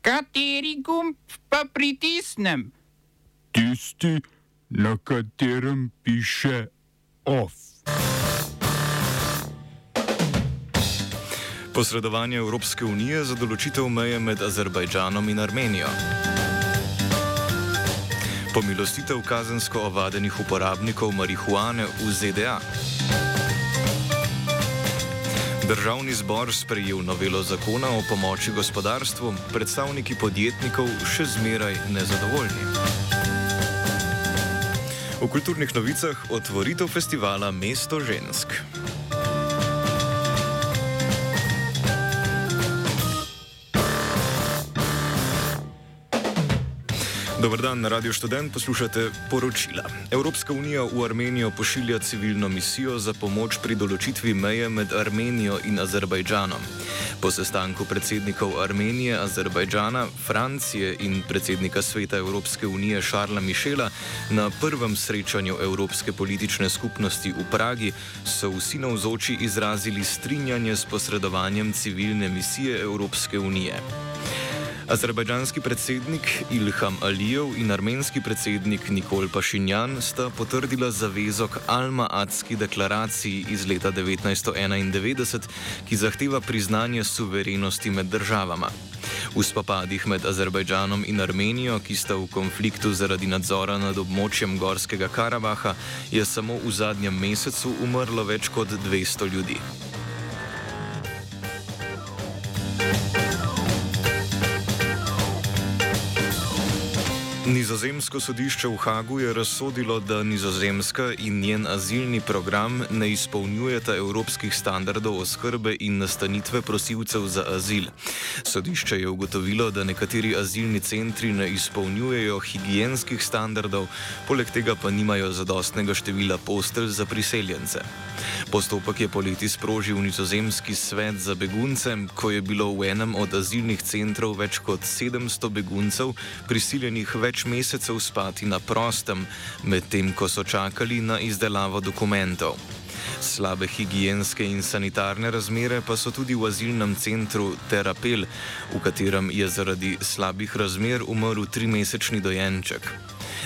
Kateri gumb pa pritisnem? Tisti, na katerem piše OF. Posredovanje Evropske unije za določitev meje med Azerbajdžanom in Armenijo. Pomilostitev kazensko ovadenih uporabnikov marihuane v ZDA. Državni zbor sprejel novelo zakona o pomoči gospodarstvu, predstavniki podjetnikov še zmeraj nezadovoljni. V kulturnih novicah otvoritev festivala Mesto žensk. Dobar dan, Radio Student poslušate poročila. Evropska unija v Armenijo pošilja civilno misijo za pomoč pri določitvi meje med Armenijo in Azerbajdžanom. Po sestanku predsednikov Armenije, Azerbajdžana, Francije in predsednika sveta Evropske unije Šarla Mišela na prvem srečanju Evropske politične skupnosti v Pragi so vsi navzoči izrazili strinjanje s posredovanjem civilne misije Evropske unije. Azerbajdžanski predsednik Ilham Alijev in armenski predsednik Nikol Pašinjan sta potrdila zavezo k Alma-Atski deklaraciji iz leta 1991, ki zahteva priznanje suverenosti med državama. V spopadih med Azerbajdžanom in Armenijo, ki sta v konfliktu zaradi nadzora nad območjem Gorskega Karabaha, je samo v zadnjem mesecu umrlo več kot 200 ljudi. Nizozemsko sodišče v Hagu je razsodilo, da Nizozemska in njen azilni program ne izpolnjujeta evropskih standardov oskrbe in nastanitve prosilcev za azil. Sodišče je ugotovilo, da nekateri azilni centri ne izpolnjujejo higijenskih standardov, poleg tega pa nimajo zadostnega števila postelj za priseljence. Postopek je poleti sprožil Nizozemski svet za begunce, ko je bilo v enem od azilnih centrov več kot 700 beguncev prisiljenih več več mesecev spati na prostem, medtem ko so čakali na izdelavo dokumentov. Slabe higijenske in sanitarne razmere pa so tudi v azilnem centru Terapel, v katerem je zaradi slabih razmer umrl trimesečni dojenček.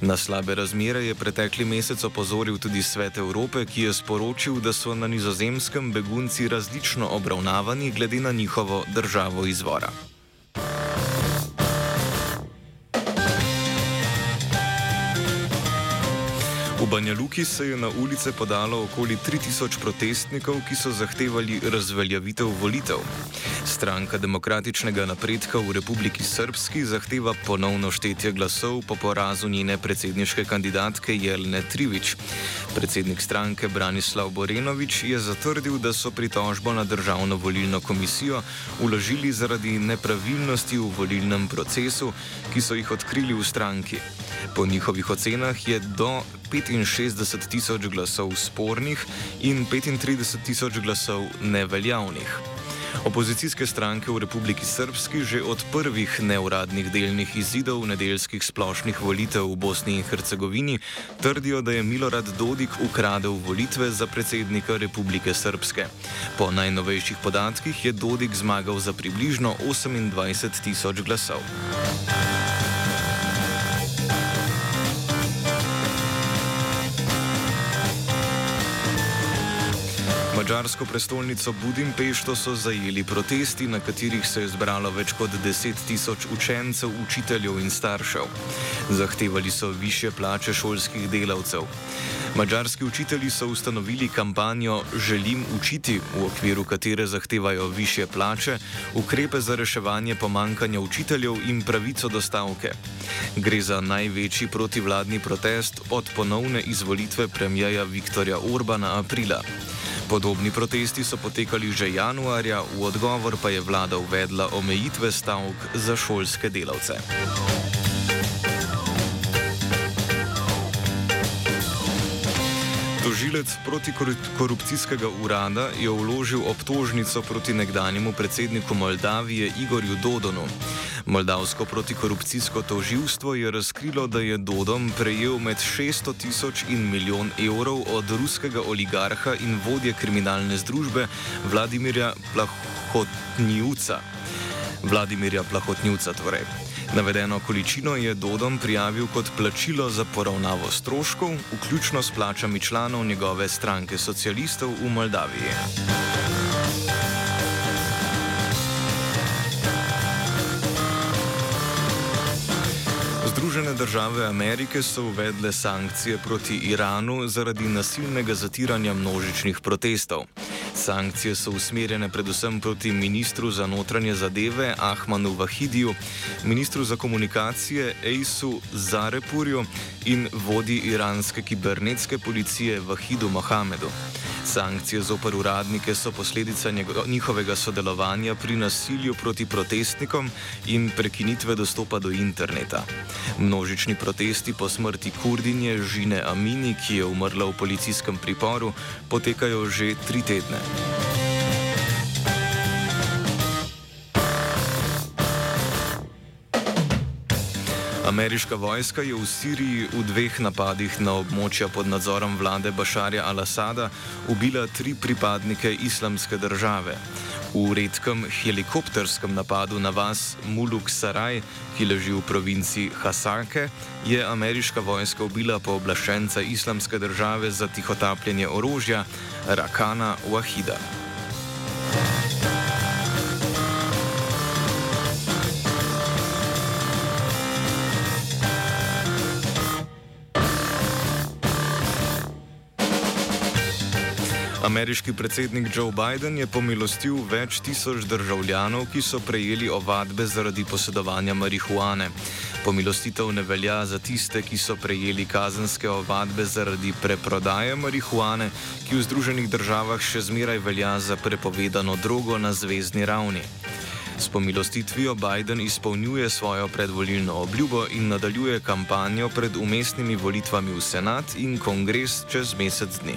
Na slabe razmere je pretekli mesec opozoril tudi Svet Evrope, ki je sporočil, da so na nizozemskem begunci različno obravnavani glede na njihovo državo izvora. Banja Luki se je na ulice podalo okoli 3000 protestnikov, ki so zahtevali razveljavitev volitev. Stranka demokratičnega napredka v Republiki Srpski zahteva ponovno štetje glasov po porazu njene predsedniške kandidatke Jelene Trivič. Predsednik stranke Branislav Borenovič je zatrdil, da so pritožbo na Državno volilno komisijo uložili zaradi nepravilnosti v volilnem procesu, ki so jih odkrili v stranki. Po njihovih ocenah je do 65 tisoč glasov spornih in 35 tisoč glasov neveljavnih. Opozicijske stranke v Republiki Srpski že od prvih neuradnih delnih izidov nedeljskih splošnih volitev v Bosni in Hercegovini trdijo, da je Milorad Dodik ukradel volitve za predsednika Republike Srpske. Po najnovejših podatkih je Dodik zmagal za približno 28 tisoč glasov. Mačarsko prestolnico Budimpešto so zajeli protesti, na katerih se je zbralo več kot 10 tisoč učencev, učiteljev in staršev. Zahtevali so više plače šolskih delavcev. Mačarski učitelji so ustanovili kampanjo Želim učiti, v okviru katere zahtevajo više plače, ukrepe za reševanje pomankanja učiteljev in pravico do stavke. Gre za največji protivladni protest od ponovne izvolitve premijeja Viktorja Orbana aprila. Podobni protesti so potekali že januarja, v odgovor pa je vlada uvedla omejitve stavk za šolske delavce. Tožilec protikorupcijskega urada je vložil obtožnico proti nekdanjemu predsedniku Moldavije Igorju Dodonu. Moldavsko protikorupcijsko toživstvo je razkrilo, da je Dodom prejel med 600 tisoč in milijon evrov od ruskega oligarha in vodje kriminalne združbe Vladimirja Plahotnjuca. Vladimirja Plahotnjuca torej. Navedeno količino je Dodom prijavil kot plačilo za poravnavo stroškov, vključno s plačami članov njegove stranke socialistov v Moldaviji. Združene države Amerike so uvedle sankcije proti Iranu zaradi nasilnega zatiranja množičnih protestov. Sankcije so usmerjene predvsem proti ministru za notranje zadeve Ahmanu Vahidiju, ministru za komunikacije Ejsu Zarepurju in vodi iranske kibernetske policije Vahidu Mohamedu. Sankcije zoper uradnike so posledica njihovega sodelovanja pri nasilju proti protestnikom in prekinitve dostopa do interneta. Množični protesti po smrti kurdinje Žine Amini, ki je umrla v policijskem priporu, potekajo že tri tedne. Ameriška vojska je v Siriji v dveh napadih na območja pod nadzorom vlade Bašarja al-Assada ubila tri pripadnike islamske države. V redkem helikopterskem napadu na vas Muluk Saraj, ki leži v provinci Hasake, je ameriška vojska ubila pooblaščenca islamske države za tihotapljenje orožja Rakana Wahida. Ameriški predsednik Joe Biden je pomilostil več tisoč državljanov, ki so prejeli ovadbe zaradi posedovanja marihuane. Pomilostitev ne velja za tiste, ki so prejeli kazenske ovadbe zaradi preprodaje marihuane, ki v Združenih državah še zmeraj velja za prepovedano drogo na zvezdni ravni. S pomilostitvijo Biden izpolnjuje svojo predvolilno obljubo in nadaljuje kampanjo pred umestnimi volitvami v senat in kongres čez mesec dni.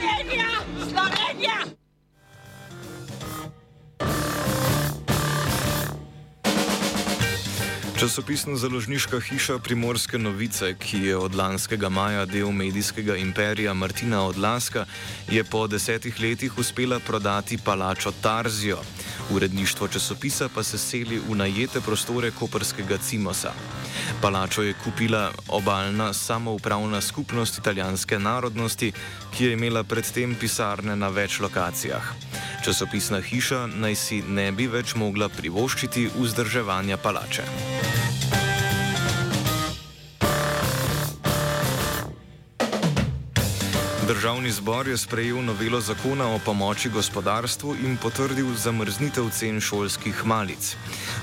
Slovenija! Slovenija! Časopisna založniška hiša Primorske novice, ki je od lanskega maja del medijskega imperija Martina Odlaska, je po desetih letih uspela prodati palačo Tarzijo. Uredništvo časopisa pa se seli v najete prostore koperskega Cimosa. Palačo je kupila obaljna samoupravna skupnost italijanske narodnosti, ki je imela predtem pisarne na več lokacijah. Časopisna hiša naj si ne bi več mogla privoščiti vzdrževanja palače. Državni zbor je sprejel novelo zakona o pomoči gospodarstvu in potrdil zamrznitev cen šolskih malic.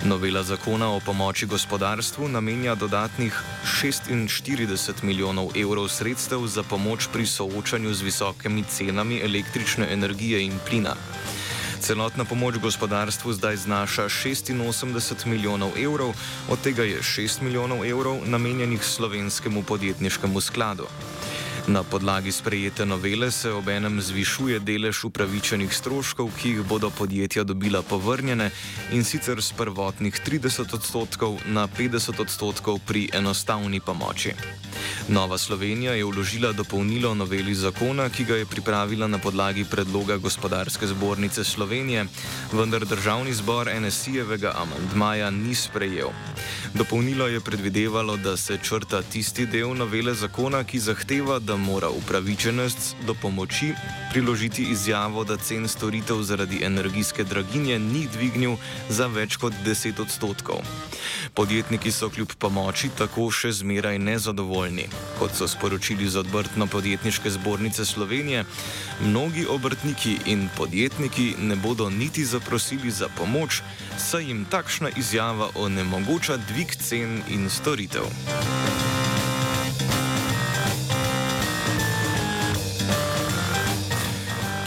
Novela zakona o pomoči gospodarstvu namenja dodatnih 46 milijonov evrov sredstev za pomoč pri soočanju z visokimi cenami električne energije in plina. Celotna pomoč gospodarstvu zdaj znaša 86 milijonov evrov, od tega je 6 milijonov evrov namenjenih slovenskemu podjetniškemu skladu. Na podlagi sprejete novele se obenem zvišuje delež upravičenih stroškov, ki jih bodo podjetja dobila povrnjene in sicer z prvotnih 30 odstotkov na 50 odstotkov pri enostavni pomoči. Nova Slovenija je vložila dopolnilo noveli zakona, ki ga je pripravila na podlagi predloga Gospodarske zbornice Slovenije, vendar državni zbor NSI-jevega amandmaja ni sprejel. Dopolnilo je predvidevalo, da se črta tisti del novele zakona, ki zahteva, da mora upravičenec do pomoči priložiti izjavo, da cen storitev zaradi energijske draginje ni dvignil za več kot 10 odstotkov. Podjetniki so kljub pomoči tako še zmeraj nezadovoljni. Kot so sporočili z odbrtno podjetniške zbornice Slovenije, mnogi obrtniki in podjetniki ne bodo niti zaprosili za pomoč, saj jim takšna izjava onemogoča dvig cen in storitev.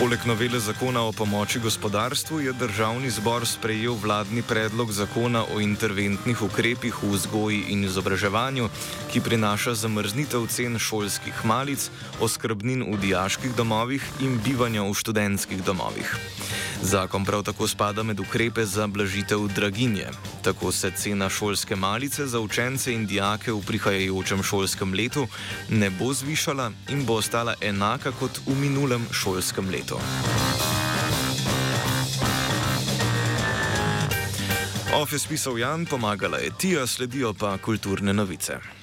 Poleg novele zakona o pomoči gospodarstvu je državni zbor sprejel vladni predlog zakona o interventnih ukrepih v vzgoji in izobraževanju, ki prinaša zamrznitev cen šolskih malic, oskrbnin v dijaških domovih in bivanja v študentskih domovih. Zakon prav tako spada med ukrepe za blažitev draginje. Tako se cena šolske malice za učence in dijake v prihajajočem šolskem letu ne bo zvišala in bo ostala enaka kot v minulem šolskem letu. Office pisal Jan, pomagala je Tija, sledijo pa kulturne novice.